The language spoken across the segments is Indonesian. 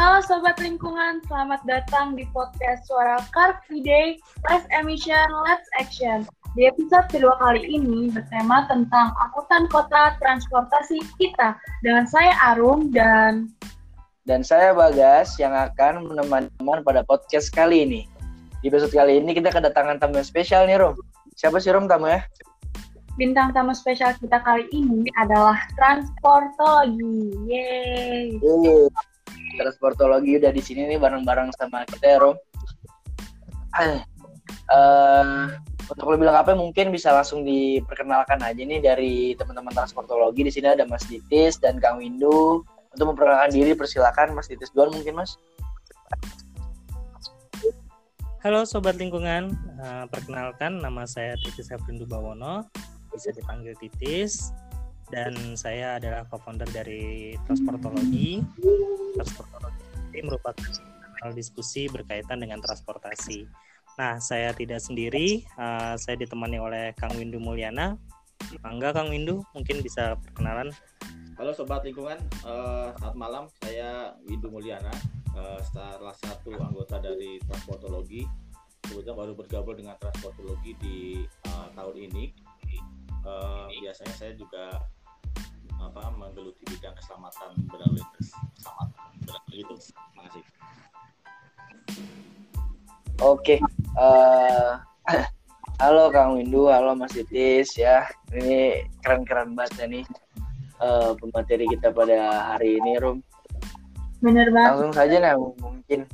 Halo Sobat Lingkungan, selamat datang di podcast Suara Car Free Day, Less Emission, Let's Action. Di episode kedua kali ini bertema tentang akutan kota transportasi kita. Dengan saya Arum dan... Dan saya Bagas yang akan menemani teman pada podcast kali ini. Di episode kali ini kita kedatangan tamu yang spesial nih Rom. Siapa sih Rom tamu ya? Bintang tamu spesial kita kali ini adalah transportologi. Yeay. Yeay transportologi udah di sini nih bareng-bareng sama kita ya Rom. Uh, untuk lebih lengkapnya mungkin bisa langsung diperkenalkan aja nih dari teman-teman transportologi. Di sini ada Mas Ditis dan Kang Windu. Untuk memperkenalkan diri persilakan Mas Ditis duluan mungkin Mas. Halo sobat lingkungan, uh, perkenalkan nama saya Titis Hafrindu Bawono, bisa dipanggil Titis dan saya adalah co-founder dari Transportologi. Transportologi ini merupakan kanal diskusi berkaitan dengan transportasi. Nah, saya tidak sendiri, uh, saya ditemani oleh Kang Windu Mulyana. Mangga Kang Windu, mungkin bisa perkenalan. Halo Sobat Lingkungan, uh, selamat malam. Saya Windu Mulyana, uh, salah satu anggota dari Transportologi. Kebetulan baru bergabung dengan Transportologi di uh, tahun ini. Uh, biasanya saya juga apa menggeluti bidang keselamatan berlalu lintas. Keselamatan berlalu itu terima kasih. Oke uh, halo Kang Windu halo Mas Titis ya. Ini keren-keren banget ya nih uh, pemateri kita pada hari ini Rum. Bener banget. Langsung saja nih mungkin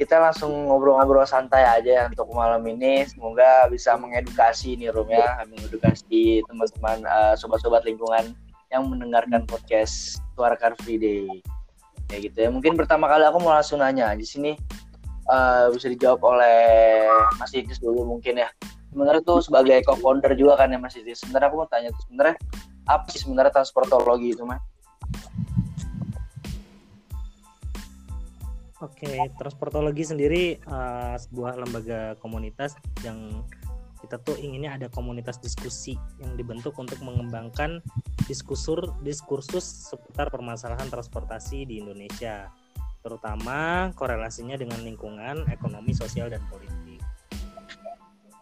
kita langsung ngobrol-ngobrol santai aja untuk malam ini. Semoga bisa mengedukasi nih Rum ya, mengedukasi teman-teman uh, sobat-sobat lingkungan yang mendengarkan podcast Suara Car Free Day. Ya gitu ya. Mungkin pertama kali aku mau langsung nanya di sini uh, bisa dijawab oleh Mas Idris dulu mungkin ya. Sebenarnya tuh sebagai co-founder juga kan ya Mas Idris. Sebenarnya aku mau tanya tuh sebenarnya apa sih sebenarnya transportologi itu Mas? Oke, transportologi sendiri uh, sebuah lembaga komunitas yang kita tuh inginnya ada komunitas diskusi yang dibentuk untuk mengembangkan diskusur diskursus seputar permasalahan transportasi di Indonesia terutama korelasinya dengan lingkungan, ekonomi, sosial dan politik.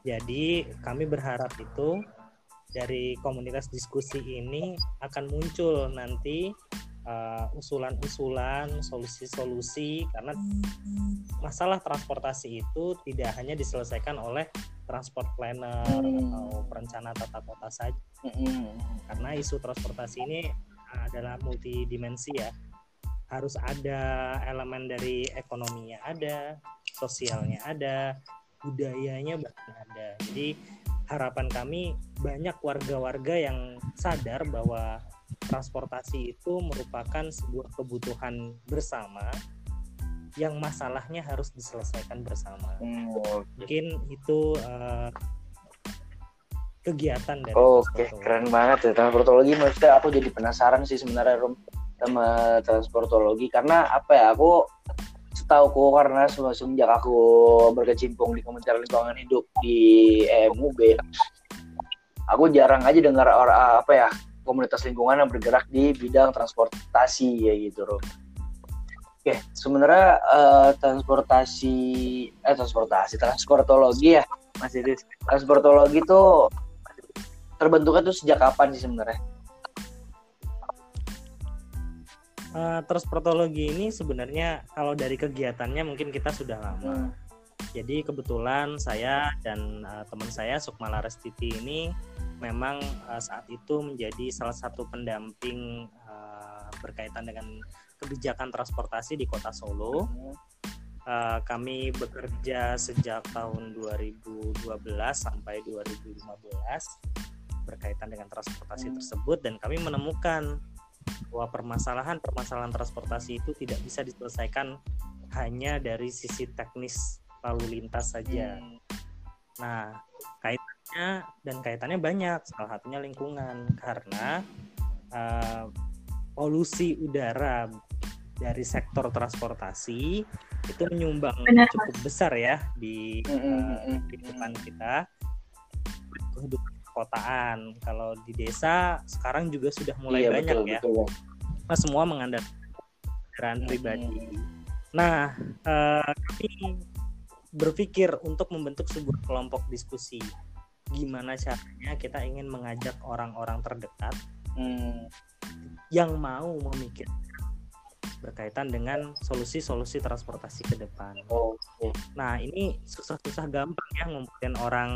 Jadi kami berharap itu dari komunitas diskusi ini akan muncul nanti usulan-usulan, solusi-solusi karena masalah transportasi itu tidak hanya diselesaikan oleh transport planner hmm. atau perencana tata kota saja. Hmm. Karena isu transportasi ini adalah multidimensi ya. Harus ada elemen dari ekonominya ada, sosialnya ada, budayanya bahkan ada. Jadi harapan kami banyak warga-warga yang sadar bahwa transportasi itu merupakan sebuah kebutuhan bersama yang masalahnya harus diselesaikan bersama. Hmm, okay. Mungkin itu uh, kegiatan dari Oke, okay, keren banget ya transportologi. Maksudnya aku jadi penasaran sih sebenarnya Rom sama transportologi karena apa ya aku setahu karena semenjak aku berkecimpung di Kementerian Lingkungan Hidup di EMUB aku jarang aja dengar orang apa ya komunitas lingkungan yang bergerak di bidang transportasi ya gitu Rom. Oke, sebenarnya uh, transportasi eh transportasi transportologi ya Mas Idris. Transportologi itu terbentuknya tuh sejak kapan sih sebenarnya? Uh, transportologi ini sebenarnya kalau dari kegiatannya mungkin kita sudah lama. Hmm. Jadi kebetulan saya dan uh, teman saya Sukma Larestiti ini memang uh, saat itu menjadi salah satu pendamping uh, berkaitan dengan kebijakan transportasi di Kota Solo. Uh, kami bekerja sejak tahun 2012 sampai 2015 berkaitan dengan transportasi tersebut dan kami menemukan bahwa permasalahan-permasalahan transportasi itu tidak bisa diselesaikan hanya dari sisi teknis lalu lintas saja. Hmm. Nah, kait dan kaitannya banyak salah satunya lingkungan karena uh, polusi udara dari sektor transportasi itu menyumbang Benar, cukup besar ya di uh, kehidupan kita kehidupan perkotaan kalau di desa sekarang juga sudah mulai iya, banyak betul, ya betul. Nah, semua mengandalkan kendaraan pribadi. Nah, uh, kami berpikir untuk membentuk sebuah kelompok diskusi. Gimana caranya kita ingin mengajak orang-orang terdekat hmm. yang mau memikir berkaitan dengan solusi-solusi transportasi ke depan. Oh, okay. Nah ini susah-susah gampang ya ngumpulin orang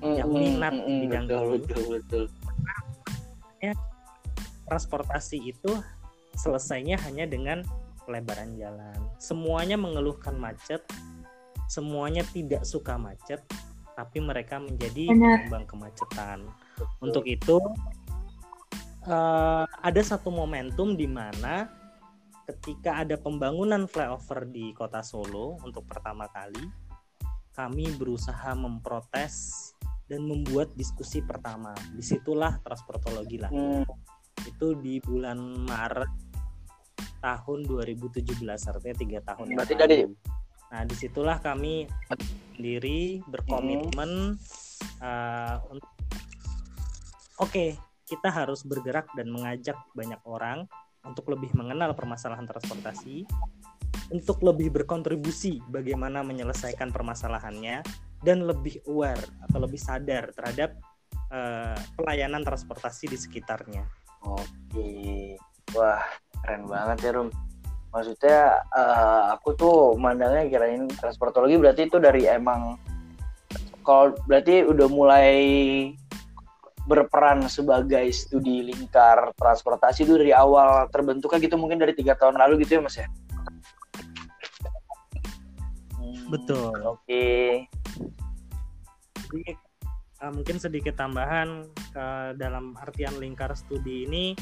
mm, yang minat mm, di bidang betul. Betul, betul. Ya, transportasi itu selesainya hanya dengan pelebaran jalan. Semuanya mengeluhkan macet, semuanya tidak suka macet, tapi mereka menjadi penyumbang kemacetan. Untuk itu uh, ada satu momentum di mana ketika ada pembangunan flyover di kota Solo untuk pertama kali, kami berusaha memprotes dan membuat diskusi pertama. Di situlah transportologi lah. Hmm. Itu di bulan Maret tahun 2017, artinya tiga tahun Berarti lalu. Nah, di situlah kami sendiri berkomitmen hmm. uh, untuk oke okay, kita harus bergerak dan mengajak banyak orang untuk lebih mengenal permasalahan transportasi, untuk lebih berkontribusi bagaimana menyelesaikan permasalahannya, dan lebih aware atau lebih sadar terhadap uh, pelayanan transportasi di sekitarnya. Oke, wah keren banget ya Rum. Maksudnya uh, aku tuh mandangnya kirain transportologi berarti itu dari emang kalau berarti udah mulai berperan sebagai studi lingkar transportasi itu dari awal terbentuknya gitu mungkin dari tiga tahun lalu gitu ya mas ya hmm, betul oke okay. Jadi, uh, mungkin sedikit tambahan uh, dalam artian lingkar studi ini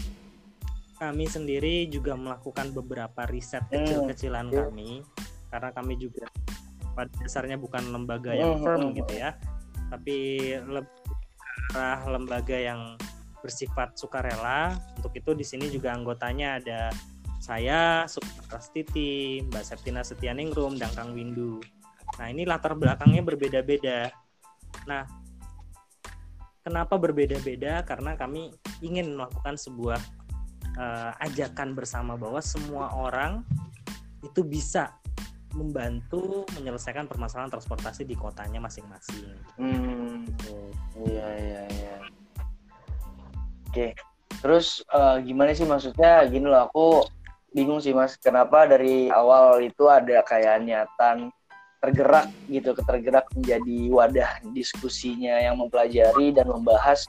kami sendiri juga melakukan beberapa riset hmm, kecil-kecilan hmm. kami karena kami juga pada dasarnya bukan lembaga yang hmm, firm hmm, gitu ya tapi lebih arah lembaga yang bersifat sukarela. Untuk itu di sini juga anggotanya ada saya, Suprastiti, Mbak Septina Setianingrum, dan Kang Windu. Nah ini latar belakangnya berbeda-beda. Nah kenapa berbeda-beda? Karena kami ingin melakukan sebuah uh, ajakan bersama bahwa semua orang itu bisa membantu menyelesaikan permasalahan transportasi di kotanya masing-masing. Hmm, iya iya iya. Oke, terus uh, gimana sih maksudnya? Gini loh, aku bingung sih mas, kenapa dari awal itu ada kayak niatan tergerak gitu, ketergerak menjadi wadah diskusinya yang mempelajari dan membahas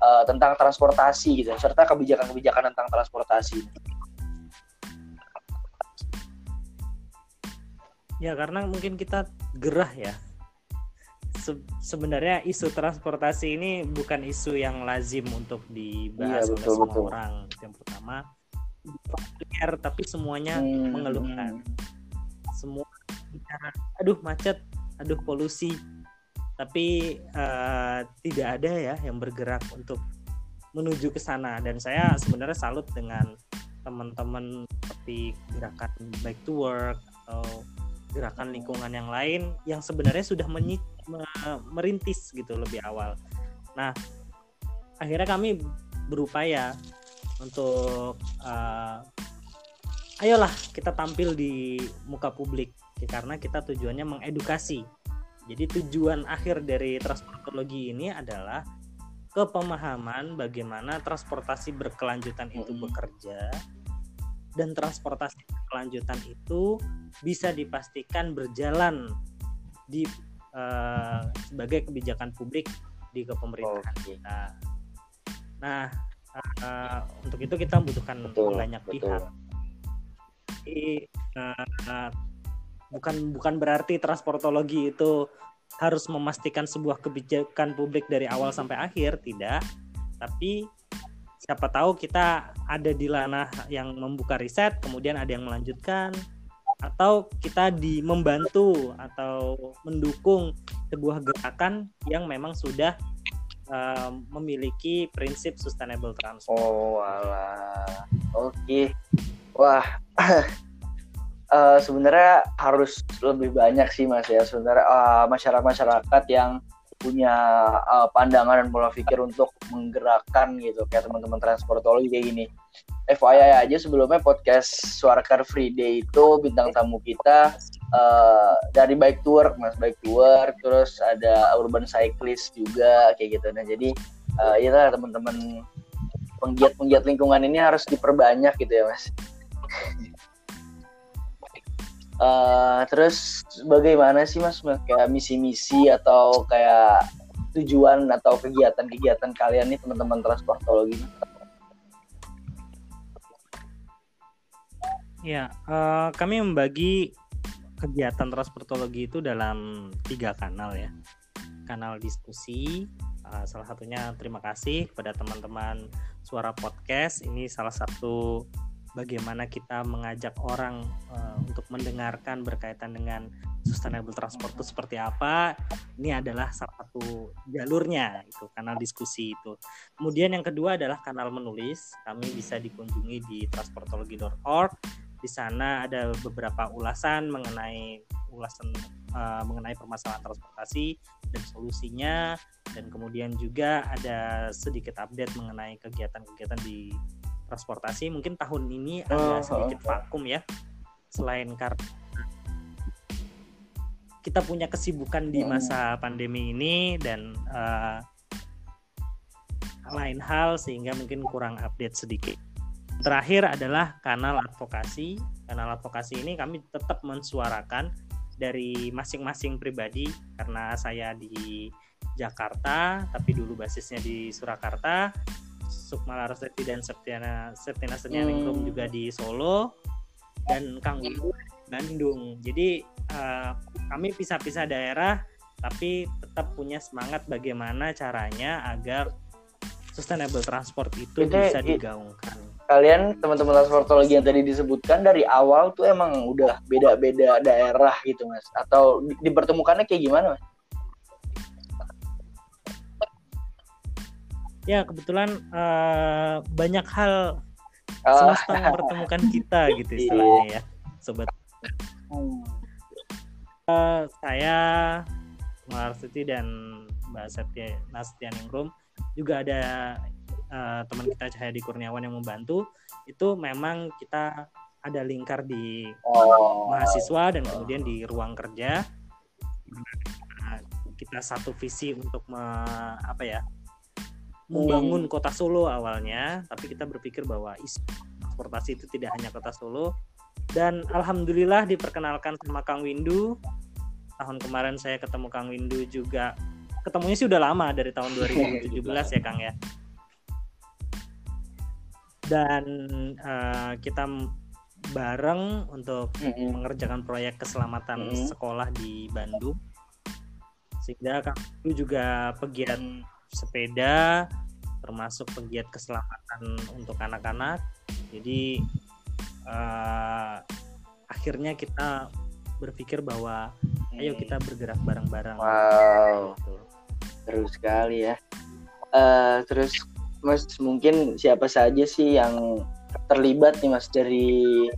uh, tentang transportasi gitu, serta kebijakan-kebijakan tentang transportasi. Ya karena mungkin kita gerah ya. Se sebenarnya isu transportasi ini bukan isu yang lazim untuk dibahas iya, betul, oleh semua betul. orang. Yang pertama, populer tapi semuanya hmm. mengeluhkan. Semua bicara, aduh macet, aduh polusi. Tapi uh, tidak ada ya yang bergerak untuk menuju ke sana. Dan saya sebenarnya salut dengan teman-teman seperti gerakan Back to Work atau gerakan lingkungan yang lain yang sebenarnya sudah menyi, merintis gitu lebih awal. Nah, akhirnya kami berupaya untuk uh, ayolah kita tampil di muka publik ya, karena kita tujuannya mengedukasi. Jadi tujuan akhir dari transportologi ini adalah kepemahaman bagaimana transportasi berkelanjutan itu bekerja dan transportasi kelanjutan itu bisa dipastikan berjalan di uh, sebagai kebijakan publik di kepemerintahan oh, kita. Nah, uh, untuk itu kita membutuhkan betul, banyak betul. pihak. Jadi uh, bukan bukan berarti transportologi itu harus memastikan sebuah kebijakan publik dari awal sampai akhir, tidak. Tapi siapa tahu kita ada di ranah yang membuka riset kemudian ada yang melanjutkan atau kita di membantu atau mendukung sebuah gerakan yang memang sudah uh, memiliki prinsip sustainable transport. Oh, wala. Oke. Okay. Wah. uh, sebenarnya harus lebih banyak sih Mas ya sebenarnya uh, masyarakat-masyarakat yang punya uh, pandangan dan pola pikir untuk menggerakkan gitu kayak teman-teman transportologi kayak gini. FYI aja sebelumnya podcast Suara Car Free Day itu bintang tamu kita uh, dari Bike Tour, Mas Bike Tour, terus ada Urban Cyclist juga kayak gitu. Nah jadi uh, ya teman-teman penggiat-penggiat lingkungan ini harus diperbanyak gitu ya Mas. Uh, terus bagaimana sih mas kayak misi-misi atau kayak tujuan atau kegiatan-kegiatan kalian nih teman-teman transportologi? Ya, uh, kami membagi kegiatan transportologi itu dalam tiga kanal ya. Kanal diskusi, uh, salah satunya terima kasih kepada teman-teman Suara Podcast. Ini salah satu bagaimana kita mengajak orang uh, untuk mendengarkan berkaitan dengan sustainable transport itu seperti apa. Ini adalah salah satu jalurnya itu kanal diskusi itu. Kemudian yang kedua adalah kanal menulis. Kami bisa dikunjungi di transportologi.org di sana ada beberapa ulasan mengenai ulasan uh, mengenai permasalahan transportasi dan solusinya. Dan kemudian juga ada sedikit update mengenai kegiatan-kegiatan di transportasi mungkin tahun ini agak oh, sedikit oh. vakum ya selain karena kita punya kesibukan di masa pandemi ini dan uh, lain hal sehingga mungkin kurang update sedikit. Terakhir adalah kanal advokasi. Kanal advokasi ini kami tetap mensuarakan dari masing-masing pribadi karena saya di Jakarta tapi dulu basisnya di Surakarta Sukma Laraseti dan Septiana Septiana Senianingrum hmm. juga di Solo dan Kang Windu Bandung. Jadi uh, kami pisah-pisah daerah tapi tetap punya semangat bagaimana caranya agar sustainable transport itu Jadi, bisa digaungkan. Kalian teman-teman transportologi yang tadi disebutkan dari awal tuh emang udah beda-beda daerah gitu mas? Atau dipertemukannya kayak gimana mas? Ya kebetulan uh, banyak hal oh. semesta mempertemukan kita gitu iya. istilahnya ya sobat uh, saya Marsiti dan Mbak Setia Nastian Ingrum juga ada uh, teman kita Cahaya di Kurniawan yang membantu itu memang kita ada lingkar di oh. mahasiswa dan kemudian di ruang kerja kita satu visi untuk me, apa ya membangun kota Solo awalnya, tapi kita berpikir bahwa transportasi itu tidak hanya kota Solo. Dan alhamdulillah diperkenalkan sama Kang Windu. Tahun kemarin saya ketemu Kang Windu juga. Ketemunya sih udah lama dari tahun 2017 ya Kang ya. Dan uh, kita bareng untuk mm-hmm. mengerjakan proyek keselamatan mm-hmm. sekolah di Bandung. Sehingga Kang Windu juga pegiat sepeda termasuk pegiat keselamatan untuk anak-anak. Jadi uh, akhirnya kita berpikir bahwa ayo kita bergerak bareng-bareng. Wow. Gitu. terus sekali ya. Uh, terus mas mungkin siapa saja sih yang terlibat nih mas dari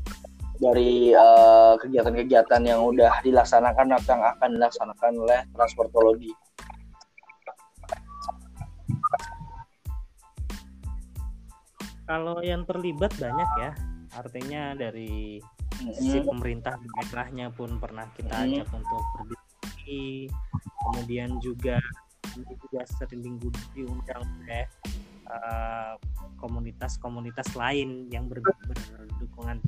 dari kegiatan eh, kegiatan-kegiatan yang udah dilaksanakan atau yang akan dilaksanakan oleh transportologi kalau yang terlibat banyak ya artinya dari sisi pemerintah daerahnya pun pernah kita ajak untuk berdiskusi. Kemudian juga juga sering diundang oleh uh, komunitas-komunitas lain yang ber, berdukungan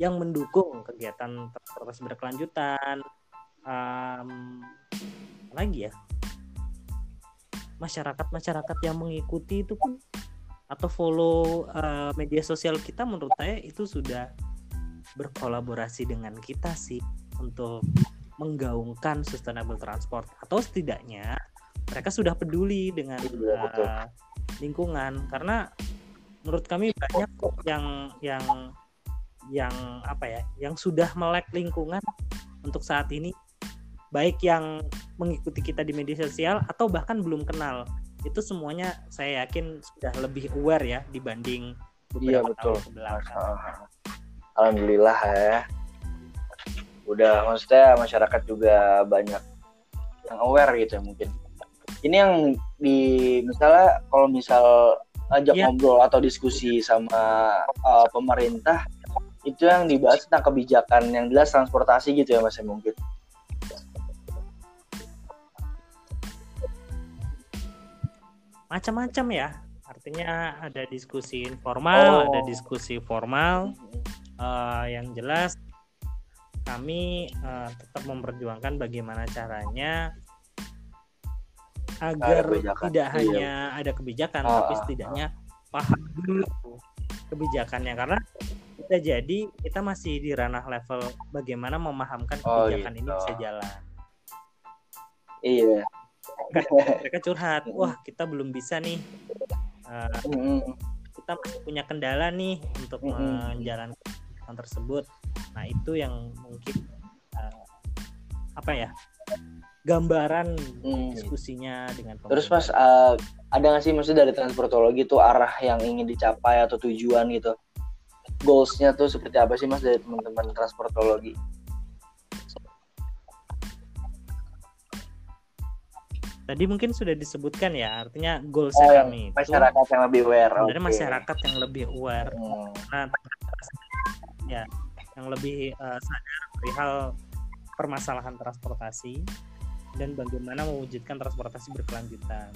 yang mendukung kegiatan transportasi berkelanjutan. Um, lagi ya? Masyarakat masyarakat yang mengikuti itu pun atau follow uh, media sosial kita menurut saya itu sudah berkolaborasi dengan kita sih untuk menggaungkan sustainable transport. Atau setidaknya mereka sudah peduli dengan uh, lingkungan. Karena menurut kami banyak kok yang yang yang apa ya yang sudah melek lingkungan untuk saat ini. Baik yang mengikuti kita di media sosial atau bahkan belum kenal itu semuanya saya yakin sudah lebih aware ya dibanding beberapa iya, betul. tahun ke belakang. Alhamdulillah ya. Udah maksudnya masyarakat juga banyak yang aware gitu ya mungkin. ini yang di misalnya kalau misal ajak Iya. ngobrol atau diskusi sama uh, pemerintah itu yang dibahas tentang kebijakan yang jelas transportasi gitu ya mas ya mungkin macam-macam ya. Artinya ada diskusi informal Oh. ada diskusi formal. Eh, yang jelas kami eh, tetap memperjuangkan bagaimana caranya agar tidak Iya. hanya ada kebijakan Ah, tapi ah, setidaknya paham dulu kebijakannya. Karena kita jadi kita masih di ranah level bagaimana memahamkan Oh, kebijakan ini gitu. bisa jalan. Iya mereka curhat wah kita belum bisa nih Mm-mm. kita masih punya kendala nih untuk menjalankan kegiatan tersebut. Nah itu yang mungkin eh, apa ya gambaran Mm. diskusinya dengan terus mas pemerintah. uh, ada nggak sih maksudnya dari transportologi tuh arah yang ingin dicapai atau tujuan gitu goalsnya tuh seperti apa sih mas dari teman-teman transportologi tadi mungkin sudah disebutkan ya artinya goals Oh, kami itu masyarakat yang lebih aware sebenarnya oke. masyarakat yang lebih aware Hmm. nah ya yang lebih eh, sadar perihal permasalahan transportasi dan bagaimana mewujudkan transportasi berkelanjutan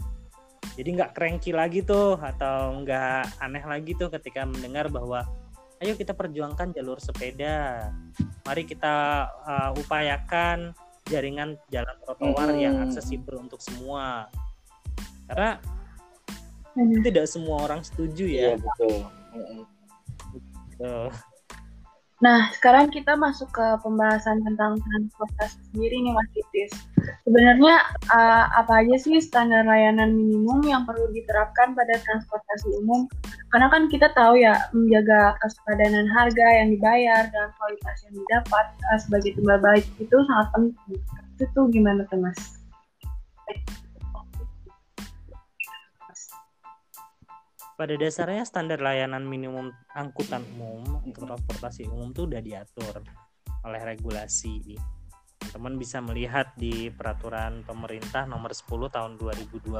jadi nggak cranky lagi tuh atau nggak aneh lagi tuh ketika mendengar bahwa ayo kita perjuangkan jalur sepeda mari kita eh, upayakan jaringan jalan trotoar Hmm. yang aksesibel untuk semua karena Hmm. tidak semua orang setuju iya ya betul Mm-mm. Nah, sekarang kita masuk ke pembahasan tentang transportasi sendiri nih Mas Titis. Sebenarnya uh, apa aja sih standar layanan minimum yang perlu diterapkan pada transportasi umum? Karena kan kita tahu ya menjaga kesepadanan harga yang dibayar dan kualitas yang didapat uh, sebagai timbal balik itu sangat penting. Itu tuh gimana tuh Mas? Pada dasarnya standar layanan minimum angkutan umum atau transportasi umum itu udah diatur oleh regulasi. Teman bisa melihat di peraturan pemerintah nomor 10 tahun 2012.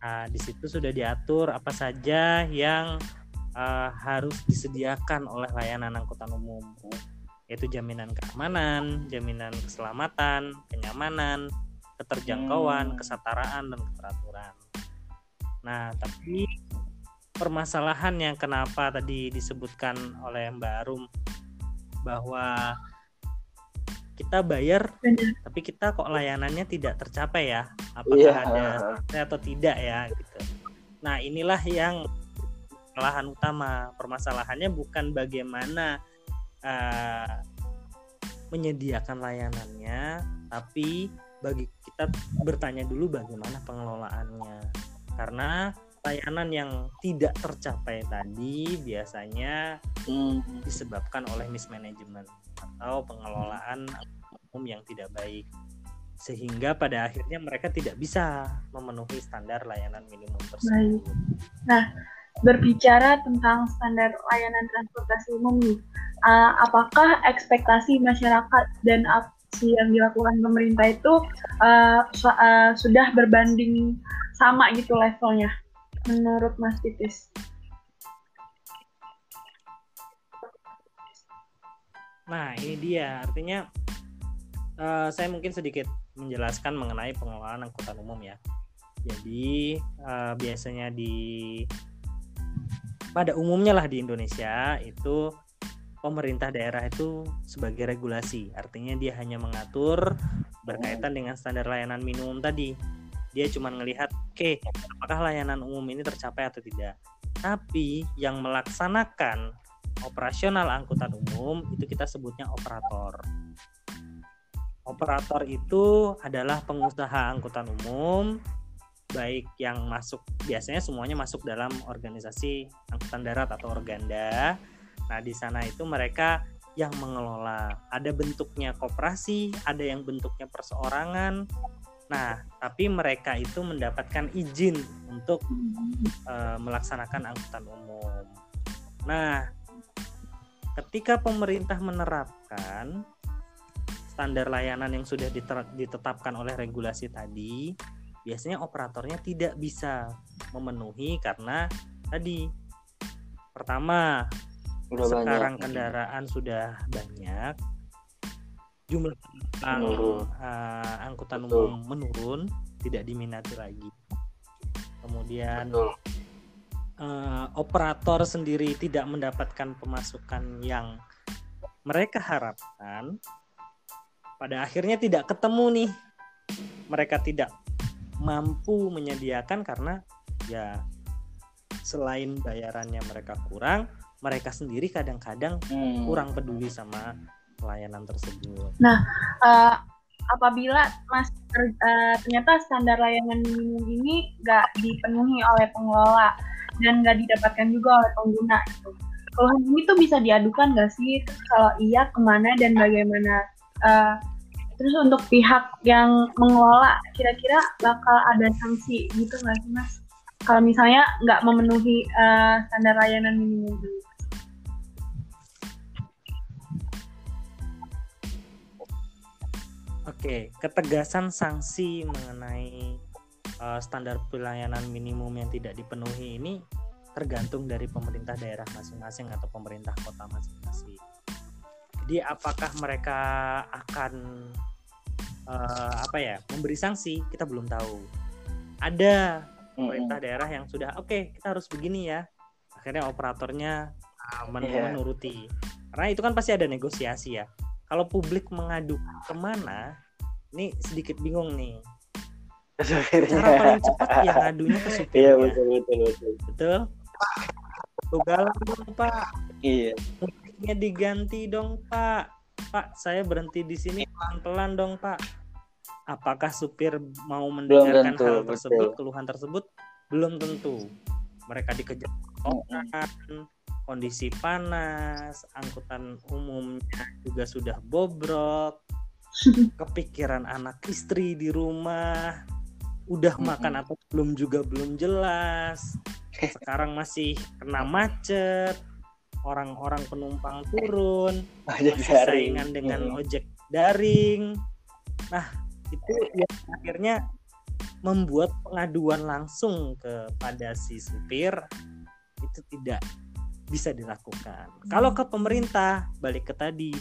Nah, di situ sudah diatur apa saja yang eh, harus disediakan oleh layanan angkutan umum, yaitu jaminan keamanan, jaminan keselamatan, kenyamanan, keterjangkauan, Hmm. kesetaraan, dan keteraturan. Nah, tapi permasalahan yang kenapa tadi disebutkan oleh Mbak Arum bahwa kita bayar Benar. tapi kita kok layanannya tidak tercapai ya apakah Iya. ada atau tidak ya gitu nah inilah yang permasalahan utama permasalahannya bukan bagaimana eh, menyediakan layanannya tapi bagi kita bertanya dulu bagaimana pengelolaannya karena layanan yang tidak tercapai tadi biasanya Hmm. disebabkan oleh mismanagement atau pengelolaan umum yang tidak baik sehingga pada akhirnya mereka tidak bisa memenuhi standar layanan minimum tersebut. Berbicara tentang standar layanan transportasi umum nih, uh, apakah ekspektasi masyarakat dan aksi yang dilakukan pemerintah itu uh, uh, sudah berbanding sama gitu levelnya menurut Mas Titis? Nah, ini dia artinya eh, saya mungkin sedikit menjelaskan mengenai pengelolaan angkutan umum ya. Jadi eh, biasanya di pada umumnya lah di Indonesia itu pemerintah daerah itu sebagai regulasi, artinya dia hanya mengatur berkaitan dengan standar layanan minimum tadi. Dia cuma melihat, oke, apakah layanan umum ini tercapai atau tidak. Tapi yang melaksanakan operasional angkutan umum itu kita sebutnya operator. Operator itu adalah pengusaha angkutan umum baik yang masuk biasanya semuanya masuk dalam organisasi angkutan darat atau organda. Nah, di sana itu mereka yang mengelola. Ada bentuknya koperasi, ada yang bentuknya perseorangan. Nah, tapi mereka itu mendapatkan izin untuk eh, melaksanakan angkutan umum. Nah, ketika pemerintah menerapkan standar layanan yang sudah ditetapkan oleh regulasi tadi, biasanya operatornya tidak bisa memenuhi karena tadi pertama Udah sekarang banyak. kendaraan sudah banyak, jumlah menurun. Uh, angkutan Betul. umum menurun, tidak diminati lagi. Kemudian uh, operator sendiri tidak mendapatkan pemasukan yang mereka harapkan. Pada akhirnya tidak ketemu nih. Mereka tidak mampu menyediakan karena ya selain bayarannya mereka kurang, mereka sendiri kadang-kadang hmm. kurang peduli sama pelayanan tersebut. Nah, uh, apabila mas uh, ternyata standar layanan minimum ini nggak dipenuhi oleh pengelola dan nggak didapatkan juga oleh pengguna, gitu. keluhan ini tuh bisa diadukan nggak sih? Kalau iya, ke mana dan bagaimana? Uh, terus untuk pihak yang mengelola, kira-kira bakal ada sanksi gitu nggak sih, mas? Kalau misalnya nggak memenuhi uh, standar layanan minimum ini. Oke, ketegasan sanksi mengenai uh, standar pelayanan minimum yang tidak dipenuhi ini tergantung dari pemerintah daerah masing-masing atau pemerintah kota masing-masing. Jadi apakah mereka akan uh, apa ya memberi sanksi kita belum tahu. Ada pemerintah daerah yang sudah oke okay, kita harus begini ya. Akhirnya operatornya uh, men yeah. menuruti. Karena itu kan pasti ada negosiasi ya. Kalau publik mengadu ke mana, ini sedikit bingung nih. Cara paling cepat ya ngadunya ke supirnya. Iya betul betul betul. Betul? Tugalan dong pak. Iya. Musiknya diganti dong pak. Pak saya berhenti di sini pelan pelan dong pak. Apakah supir mau mendengarkan tentu, hal tersebut betul. keluhan tersebut? Belum tentu. Mereka dikejar orang kondisi panas angkutan umumnya juga sudah bobrok kepikiran anak istri di rumah. Udah makan atau belum juga belum jelas. Sekarang masih kena macet. Orang-orang penumpang turun. Ojek masih saingan dengan ojek daring. Nah itu yang akhirnya membuat pengaduan langsung kepada si supir. Itu tidak bisa dilakukan. Kalau ke pemerintah, balik ke tadi,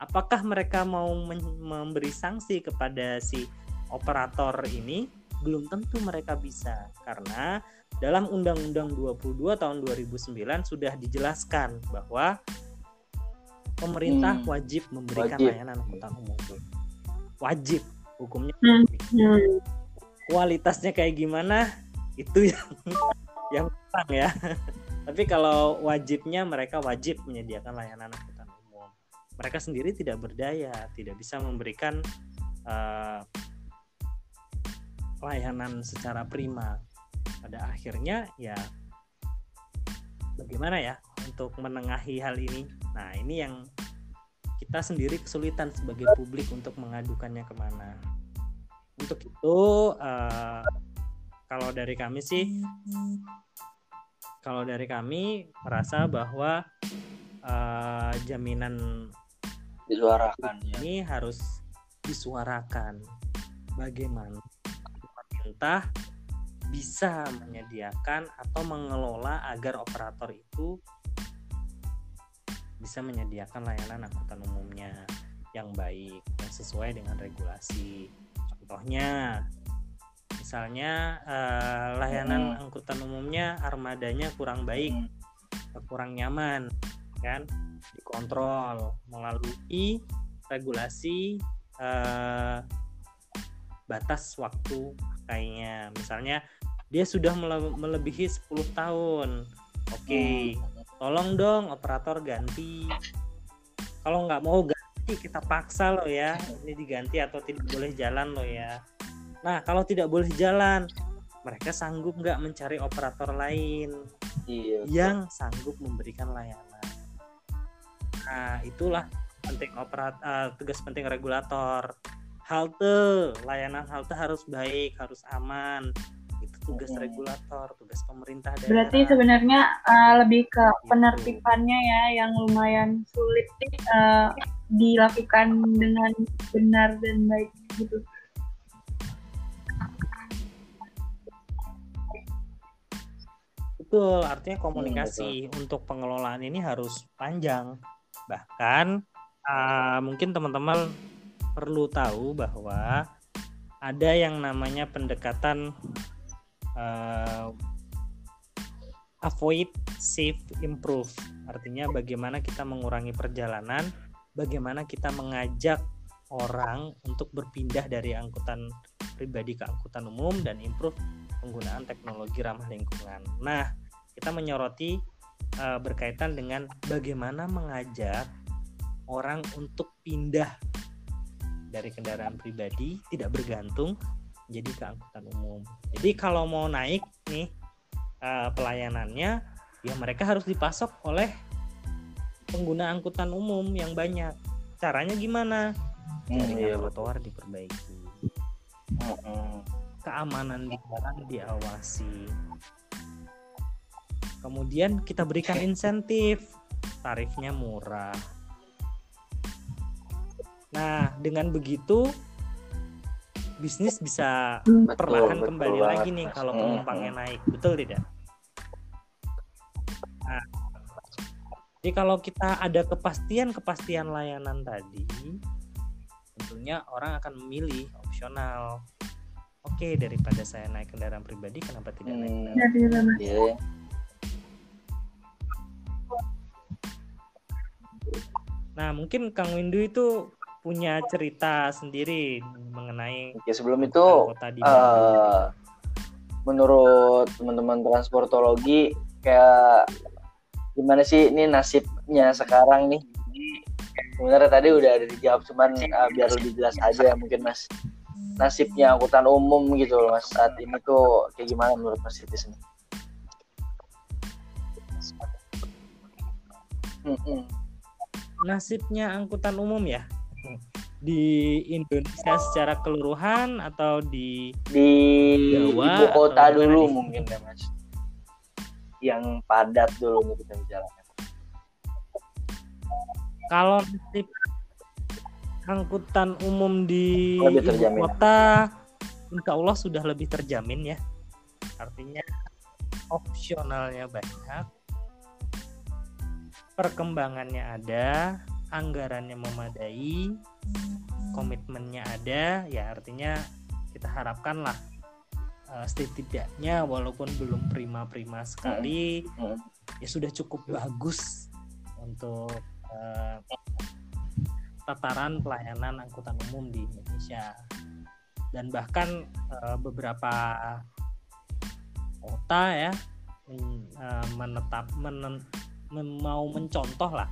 apakah mereka mau memberi sanksi kepada si operator ini belum tentu mereka bisa karena dalam Undang-Undang 22 tahun 2009 sudah dijelaskan bahwa pemerintah hmm. wajib memberikan wajib. layanan angkutan umum wajib hukumnya hmm. hmm. kualitasnya kayak gimana itu yang yang ya tapi kalau wajibnya mereka wajib menyediakan layanan mereka sendiri tidak berdaya, tidak bisa memberikan uh, layanan secara prima. Pada akhirnya ya bagaimana ya untuk menengahi hal ini? Nah ini yang kita sendiri kesulitan sebagai publik untuk mengadukannya ke mana. Untuk itu uh, kalau dari kami sih, kalau dari kami merasa bahwa uh, jaminan disuarakan ya. ini harus disuarakan bagaimana pemerintah bisa menyediakan atau mengelola agar operator itu bisa menyediakan layanan angkutan umumnya yang baik yang sesuai dengan regulasi contohnya misalnya eh, layanan hmm. angkutan umumnya armadanya kurang baik hmm. kurang nyaman kan dikontrol melalui regulasi eh, batas waktu pakainya. Misalnya dia sudah mele melebihi 10 tahun. Oke, okay. hmm. tolong dong operator ganti. Kalau nggak mau ganti kita paksa loh ya. Ini diganti atau tidak boleh jalan loh ya. Nah, kalau tidak boleh jalan, mereka sanggup nggak mencari operator lain iya, yang sanggup memberikan layanan Nah, itulah penting operat uh, tugas penting regulator. Halte, layanan halte harus baik, harus aman. Itu tugas hmm. regulator, tugas pemerintah daerah. Berarti sebenarnya uh, lebih ke gitu. penertibannya ya yang lumayan sulit uh, dilakukan dengan benar dan baik gitu. Betul, artinya komunikasi hmm, untuk pengelolaan ini harus panjang. Bahkan uh, mungkin teman-teman perlu tahu bahwa ada yang namanya pendekatan uh, avoid, save, improve. Artinya bagaimana kita mengurangi perjalanan, bagaimana kita mengajak orang untuk berpindah dari angkutan pribadi ke angkutan umum dan improve penggunaan teknologi ramah lingkungan. Nah, kita menyoroti uh, berkaitan dengan bagaimana mengajak orang untuk pindah dari kendaraan pribadi tidak bergantung jadi ke angkutan umum. Jadi kalau mau naik nih uh, pelayanannya, ya mereka harus dipasok oleh pengguna angkutan umum yang banyak. Caranya gimana? Jaringan hmm, iya, trotoar diperbaiki. Keamanan di jalan diawasi Kemudian kita berikan insentif, tarifnya murah. Nah, dengan begitu bisnis bisa betul, perlahan betul kembali betul lagi nih kalau penumpangnya naik, betul tidak? Nah, jadi kalau kita ada kepastian-kepastian layanan tadi, tentunya orang akan memilih opsional. Oke, daripada saya naik kendaraan pribadi, kenapa tidak naik hmm. kendaraan? Yeah. Nah, mungkin Kang Windu itu punya cerita sendiri mengenai Oke, sebelum itu uh, menurut teman-teman transportologi kayak gimana sih ini nasibnya sekarang nih? Sebenarnya tadi udah ada dijawab cuman uh, biar lebih jelas aja ya mungkin Mas. Nasibnya angkutan umum gitu loh Mas saat ini tuh kayak gimana menurut Mas Sitis nih? Hmm, hmm nasibnya angkutan umum ya? Di Indonesia secara keseluruhan atau di di Jawa ibu kota dulu di... mungkin ya mas. Yang padat dulu kita bicarakan kalau nasib angkutan umum di ibu kota insya Allah sudah lebih terjamin ya. Artinya opsionalnya banyak perkembangannya ada, anggarannya memadai, komitmennya ada, ya artinya kita harapkan lah uh, setidaknya walaupun belum prima-prima sekali, ya sudah cukup bagus untuk uh, tataran pelayanan angkutan umum di Indonesia. Dan bahkan uh, beberapa kota ya menetap men, mau mencontoh lah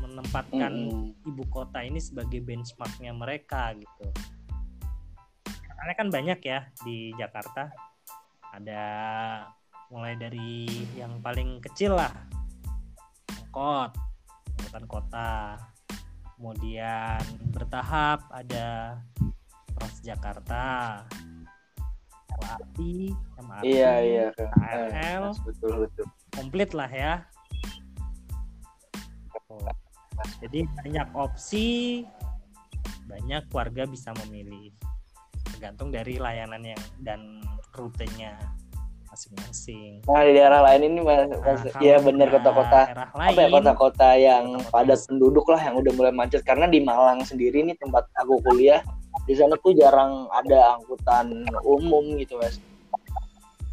menempatkan mm. ibu kota ini sebagai benchmarknya mereka gitu. Karena kan banyak ya di Jakarta. Ada mulai dari yang paling kecil lah angkot angkutan kota. Kemudian bertahap ada Transjakarta LRT MRT iya iya KRL betul betul. Komplit lah ya jadi banyak opsi, banyak warga bisa memilih, tergantung dari layanan yang dan rutenya masing-masing. Nah di daerah lain ini mas, mas nah, ya benar kota-kota. apa ya kota-kota yang kota -kota padat penduduk lah yang udah mulai macet. Karena di Malang sendiri nih tempat aku kuliah di sana tuh jarang ada angkutan umum gitu mas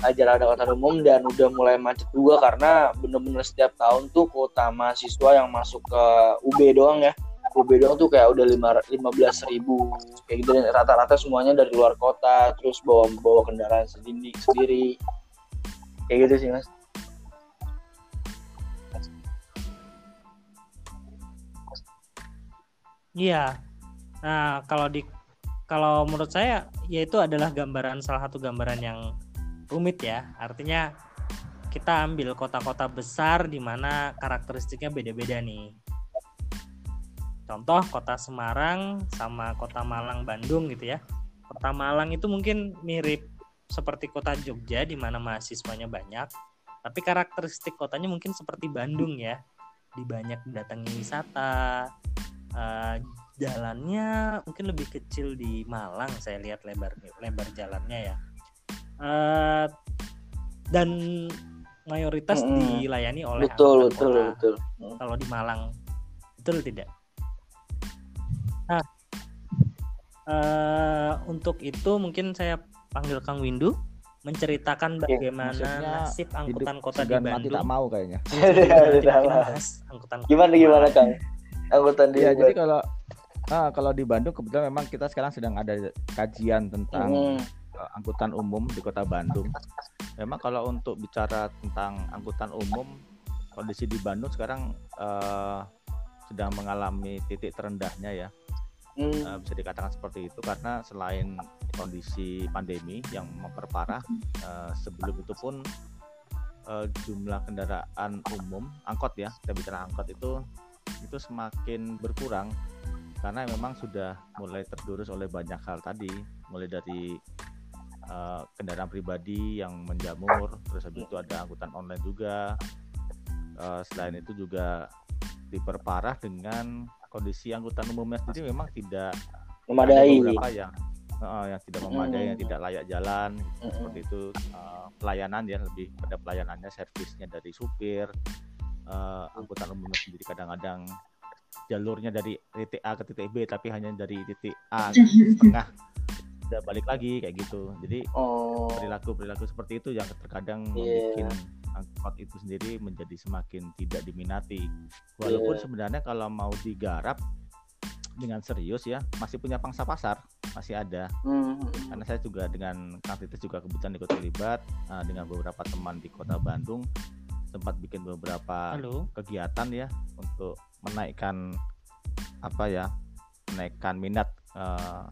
ajar ada kota umum dan udah mulai macet juga karena bener-bener setiap tahun tuh kota mahasiswa yang masuk ke UB doang ya. UB doang tuh kayak udah lima lima belas ribu kayak gitu. Dan rata-rata semuanya dari luar kota terus bawa bawa kendaraan sendiri sendiri. Kayak gitu sih mas. Iya. Nah, kalau di kalau menurut saya ya itu adalah gambaran salah satu gambaran yang rumit ya. Artinya kita ambil kota-kota besar di mana karakteristiknya beda-beda nih. Contoh kota Semarang sama kota Malang Bandung gitu ya. Kota Malang itu mungkin mirip seperti kota Jogja di mana mahasiswanya banyak, tapi karakteristik kotanya mungkin seperti Bandung ya. Di banyak datangi wisata, uh, jalannya mungkin lebih kecil di Malang saya lihat lebar lebar jalannya ya uh, dan mayoritas mm -hmm. dilayani oleh betul betul kota. betul kalau di Malang betul tidak nah uh, untuk itu mungkin saya panggil Kang Windu menceritakan iya, bagaimana ya, nasib angkutan kota di Bandung. Mati tak mau kayaknya. angkutan gimana gimana Kang? Angkutan di Ya, jadi kalau Nah, kalau di Bandung kebetulan memang kita sekarang sedang ada kajian tentang hmm. Angkutan umum di Kota Bandung. Memang kalau untuk bicara tentang angkutan umum, kondisi di Bandung sekarang uh, sedang mengalami titik terendahnya ya. Hmm. Uh, bisa dikatakan seperti itu karena selain kondisi pandemi yang memperparah, uh, sebelum itu pun uh, jumlah kendaraan umum angkot ya, kita bicara angkot itu itu semakin berkurang karena memang sudah mulai terdurus oleh banyak hal tadi mulai dari uh, kendaraan pribadi yang menjamur terus habis itu ada angkutan online juga uh, selain itu juga diperparah dengan kondisi angkutan umumnya sendiri memang tidak memadai beberapa yang uh, yang tidak memadai hmm. yang tidak layak jalan hmm. seperti itu uh, pelayanan ya lebih pada pelayanannya servisnya dari supir uh, angkutan umumnya sendiri kadang-kadang jalurnya dari titik A ke titik B tapi hanya dari titik A ke tengah udah balik lagi kayak gitu jadi oh. perilaku perilaku seperti itu yang terkadang yeah. membuat angkot itu sendiri menjadi semakin tidak diminati walaupun yeah. sebenarnya kalau mau digarap dengan serius ya masih punya pangsa pasar masih ada mm. karena saya juga dengan Kang Titis juga kebetulan ikut terlibat uh, dengan beberapa teman di kota Bandung sempat bikin beberapa Halo. kegiatan ya untuk menaikkan apa ya menaikkan minat uh,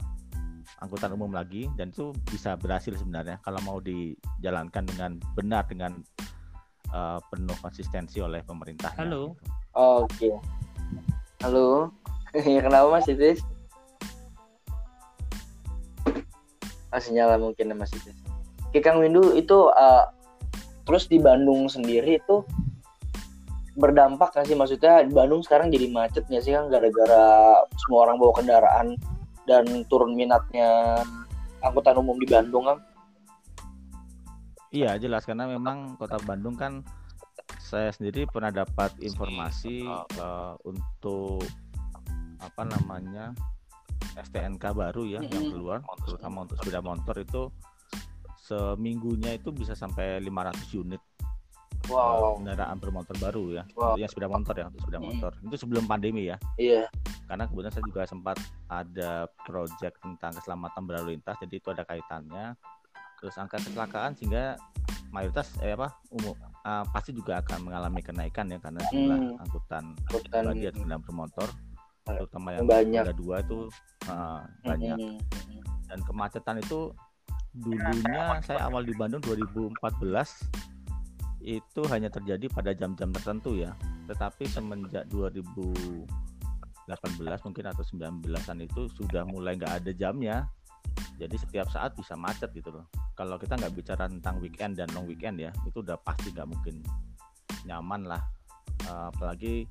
angkutan umum lagi dan itu bisa berhasil sebenarnya kalau mau dijalankan dengan benar dengan uh, penuh konsistensi oleh pemerintah. Halo. Gitu. Oh, Oke. Okay. Halo. ya kenapa Mas Itis? Masih nyala mungkin ya, Mas Itis. Oke Kang Windu itu uh, terus di Bandung sendiri itu berdampak nggak sih maksudnya Bandung sekarang jadi macet nggak sih kan gara-gara semua orang bawa kendaraan dan turun minatnya angkutan umum di Bandung kan? Iya jelas. Karena memang kota Bandung kan saya sendiri pernah dapat informasi uh, untuk apa namanya STNK baru ya mm -hmm. yang keluar terutama untuk sepeda motor itu seminggunya itu bisa sampai 500 unit wow. kendaraan bermotor baru ya wow. yang sepeda motor ya untuk sepeda hmm. motor itu sebelum pandemi ya iya karena kemudian saya juga sempat ada project tentang keselamatan berlalu lintas jadi itu ada kaitannya terus angka kecelakaan sehingga mayoritas eh apa umum uh, pasti juga akan mengalami kenaikan ya karena jumlah hmm. angkutan pribadi dan kendaraan bermotor terutama yang banyak dua itu uh, banyak hmm. dan kemacetan itu dulunya saya awal di Bandung 2014 itu hanya terjadi pada jam-jam tertentu ya. Tetapi semenjak 2018 mungkin atau 19-an itu sudah mulai nggak ada jamnya. Jadi setiap saat bisa macet gitu loh. Kalau kita nggak bicara tentang weekend dan long weekend ya, itu udah pasti nggak mungkin nyaman lah. Uh, apalagi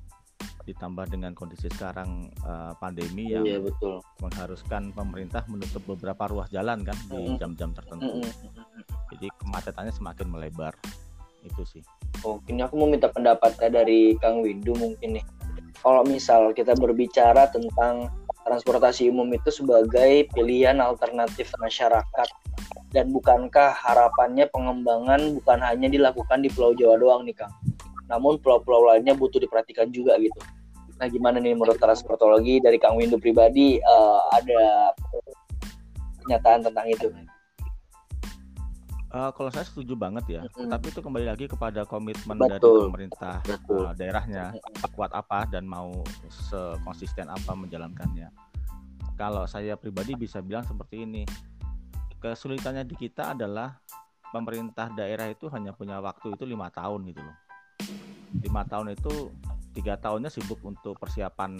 ditambah dengan kondisi sekarang uh, pandemi yang iya, betul. mengharuskan pemerintah menutup beberapa ruas jalan kan di jam-jam tertentu. Jadi kemacetannya semakin melebar itu sih. Oh ini aku mau minta pendapatnya dari Kang Windu mungkin nih. Kalau misal kita berbicara tentang transportasi umum itu sebagai pilihan alternatif masyarakat dan bukankah harapannya pengembangan bukan hanya dilakukan di Pulau Jawa doang nih Kang? Namun pulau-pulau lainnya butuh diperhatikan juga gitu. Nah gimana nih menurut transportologi dari Kang Windu pribadi uh, ada pernyataan tentang itu Uh, kalau saya setuju banget ya, mm-hmm. tapi itu kembali lagi kepada komitmen Betul. dari pemerintah Uh, daerahnya kuat apa dan mau sekonsisten apa menjalankannya. Kalau saya pribadi bisa bilang seperti ini, kesulitannya di kita adalah pemerintah daerah itu hanya punya waktu itu lima tahun gitu loh. Lima tahun itu tiga tahunnya sibuk untuk persiapan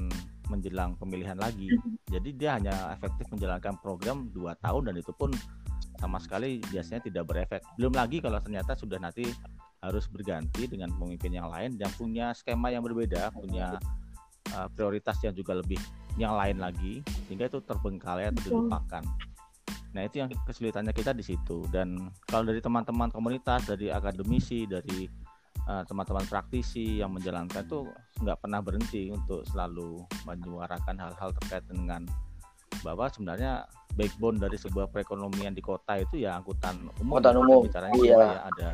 menjelang pemilihan lagi. Jadi dia hanya efektif menjalankan program dua tahun dan itu pun sama sekali biasanya tidak berefek. Belum lagi kalau ternyata sudah nanti harus berganti dengan pemimpin yang lain yang punya skema yang berbeda, punya uh, prioritas yang juga lebih yang lain lagi sehingga itu terbengkalai atau dilupakan. Nah itu yang kesulitannya kita di situ dan kalau dari teman-teman komunitas, dari akademisi, dari eh, teman-teman praktisi yang menjalankan itu nggak pernah berhenti untuk selalu menyuarakan hal-hal terkait dengan bahwa sebenarnya backbone dari sebuah perekonomian di kota itu ya angkutan umum. Angkutan umum. Bicaranya iya. ya ada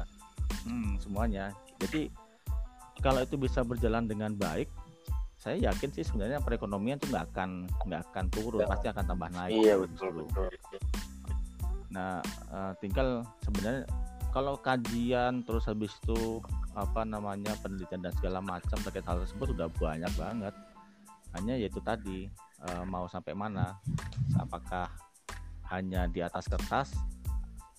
hmm, semuanya. Jadi kalau itu bisa berjalan dengan baik, saya yakin sih sebenarnya perekonomian itu nggak akan nggak akan turun, pasti akan tambah naik. Iya betul betul. Nah, uh, tinggal sebenarnya kalau kajian terus habis itu apa namanya penelitian dan segala macam terkait hal tersebut sudah banyak banget. Hanya yaitu tadi uh, mau sampai mana? Apakah hanya di atas kertas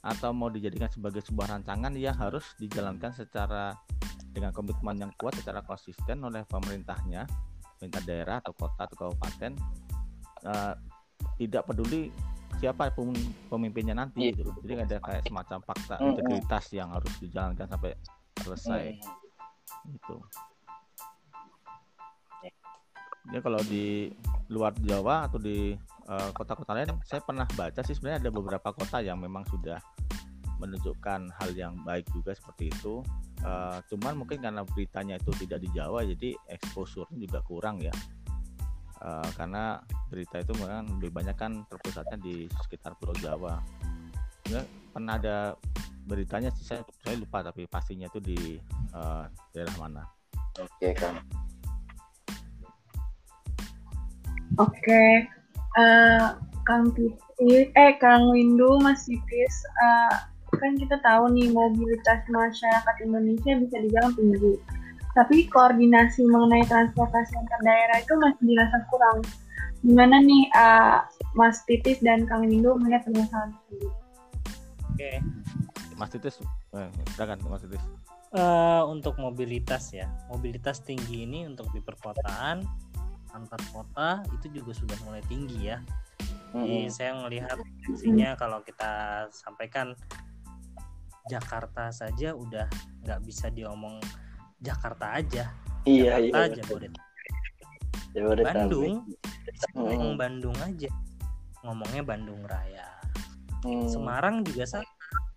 atau mau dijadikan sebagai sebuah rancangan yang harus dijalankan secara dengan komitmen yang kuat secara konsisten oleh pemerintahnya, pemerintah daerah atau kota atau kabupaten uh, tidak peduli siapa pemimpinnya nanti yeah. gitu. Jadi ada kayak semacam fakta integritas yang harus dijalankan sampai selesai. Mm-hmm. Gitu. Ya kalau di luar Jawa atau di uh, kota-kota lain, saya pernah baca sih sebenarnya ada beberapa kota yang memang sudah menunjukkan hal yang baik juga seperti itu. Uh, cuman mungkin karena beritanya itu tidak di Jawa, jadi exposure-nya juga kurang ya uh, karena berita itu memang lebih banyak kan terpusatnya di sekitar Pulau Jawa. Ya, pernah ada beritanya sih saya, saya lupa tapi pastinya itu di uh, daerah mana. Oke kan. Oke, uh, Kang Titis, eh Kang Windu, Mas Titis, uh, kan kita tahu nih mobilitas masyarakat Indonesia bisa dibilang tinggi tapi koordinasi mengenai transportasi antar daerah itu masih dirasa kurang. Gimana nih uh, Mas Titis dan Kang Windu melihat permasalahan tersebut? Oke, Mas Titis, eh, silakan Mas Titis. Uh, untuk mobilitas ya, mobilitas tinggi ini untuk di perkotaan antar kota itu juga sudah mulai tinggi ya. Jadi mm-hmm. saya melihat isinya kalau kita sampaikan Jakarta saja udah nggak bisa diomong Jakarta aja. Iya Jakarta iya Jabodetabek Jabodetabek. Bandung. Ngomong Bandung aja. Ngomongnya Bandung Raya. Hmm. Semarang juga sama.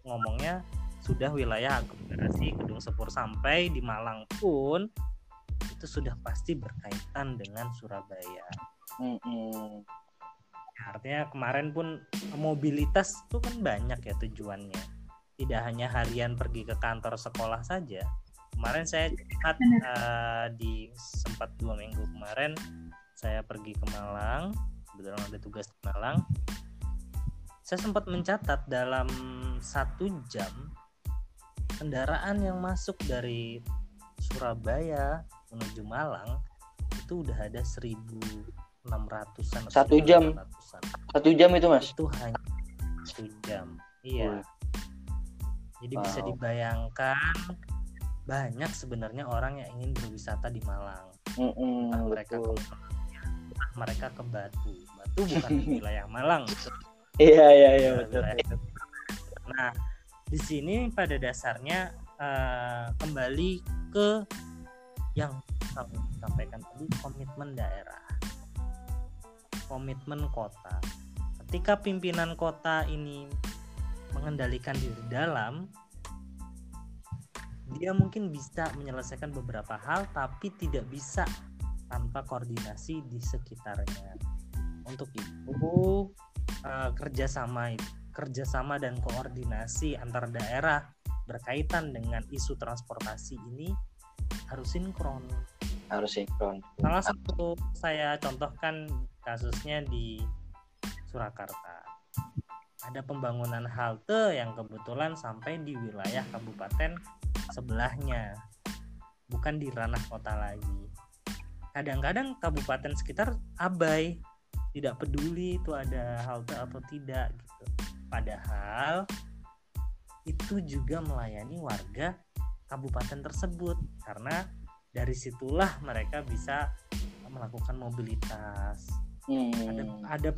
Ngomongnya sudah wilayah aglomerasi Gedung Sepur sampai di Malang pun itu sudah pasti berkaitan dengan Surabaya. Hmm. Artinya kemarin pun mobilitas itu kan banyak ya tujuannya. Tidak hanya harian pergi ke kantor sekolah saja, kemarin saya lihat uh, di sempat dua minggu kemarin saya pergi ke Malang kebetulan ada tugas di Malang saya sempat mencatat dalam satu jam kendaraan yang masuk dari Surabaya menuju Malang itu udah ada 1600-an satu jam satu jam itu mas itu hanya satu jam iya jadi wow. bisa dibayangkan banyak sebenarnya orang yang ingin berwisata di Malang. Mm -mm, entah mereka ke entah mereka ke Batu. Batu bukan di wilayah Malang. Iya iya iya betul. Nah di sini pada dasarnya uh, kembali ke yang kami sampaikan tadi komitmen daerah, komitmen kota. Ketika pimpinan kota ini mengendalikan diri dalam dia mungkin bisa menyelesaikan beberapa hal tapi tidak bisa tanpa koordinasi di sekitarnya untuk itu uh, kerjasama kerjasama dan koordinasi antar daerah berkaitan dengan isu transportasi ini harus sinkron. Harus sinkron. Salah satu saya contohkan kasusnya di Surakarta. Ada pembangunan halte yang kebetulan sampai di wilayah kabupaten sebelahnya. Bukan di ranah kota lagi. Kadang-kadang kabupaten sekitar abai. Tidak peduli itu ada halte atau tidak gitu. Padahal itu juga melayani warga kabupaten tersebut. Karena dari situlah mereka bisa melakukan mobilitas. Hmm. ada ada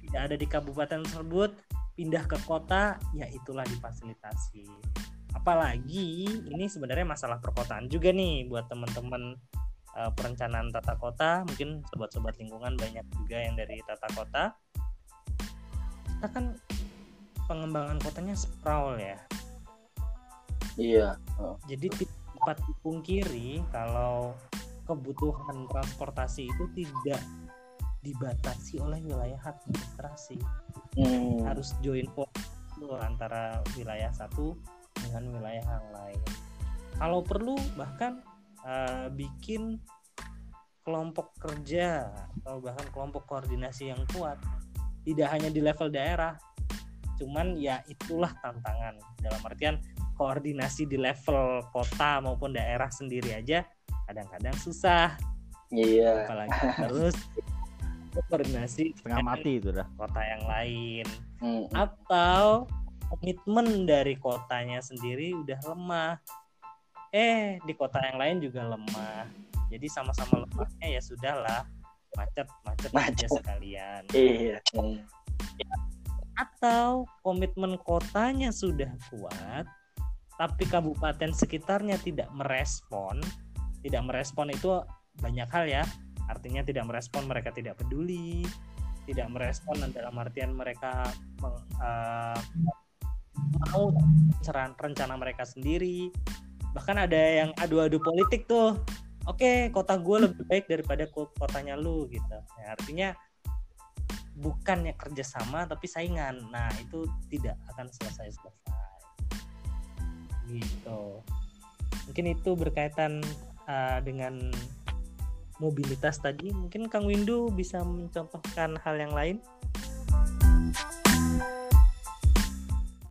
tidak ada di kabupaten tersebut pindah ke kota ya itulah difasilitasi. Apalagi ini sebenarnya masalah perkotaan juga nih buat teman-teman uh, perencanaan tata kota. Mungkin sobat-sobat lingkungan banyak juga yang dari tata kota. Kita kan pengembangan kotanya sprawl ya iya. Oh. jadi dapat dipungkiri kalau kebutuhan transportasi itu tidak dibatasi oleh wilayah administrasi. Hmm. harus join antara wilayah satu dengan wilayah yang lain. Kalau perlu bahkan uh, bikin kelompok kerja atau bahkan kelompok koordinasi yang kuat tidak hanya di level daerah cuman ya itulah tantangan. Dalam artian koordinasi di level kota maupun daerah sendiri aja kadang-kadang susah. Iya. Apalagi terus koordinasi setengah mati itu dah. kota yang lain. Hmm. atau komitmen dari kotanya sendiri udah lemah. Eh di kota yang lain juga lemah. Jadi sama-sama lemahnya ya sudahlah. Macet macet, macet. aja sekalian. Iya. Atau komitmen kotanya sudah kuat tapi kabupaten sekitarnya tidak merespon. Tidak merespon itu banyak hal ya. Artinya tidak merespon mereka tidak peduli. Tidak merespon dalam artian mereka uh, mau rencana mereka sendiri. Bahkan ada yang adu-adu politik tuh. Oke okay, kota gue lebih baik daripada kotanya lu gitu. Ya, artinya bukannya kerjasama tapi saingan. Nah itu tidak akan selesai selesai gitu. Mungkin itu berkaitan uh, dengan mobilitas tadi. Mungkin Kang Windu bisa mencontohkan hal yang lain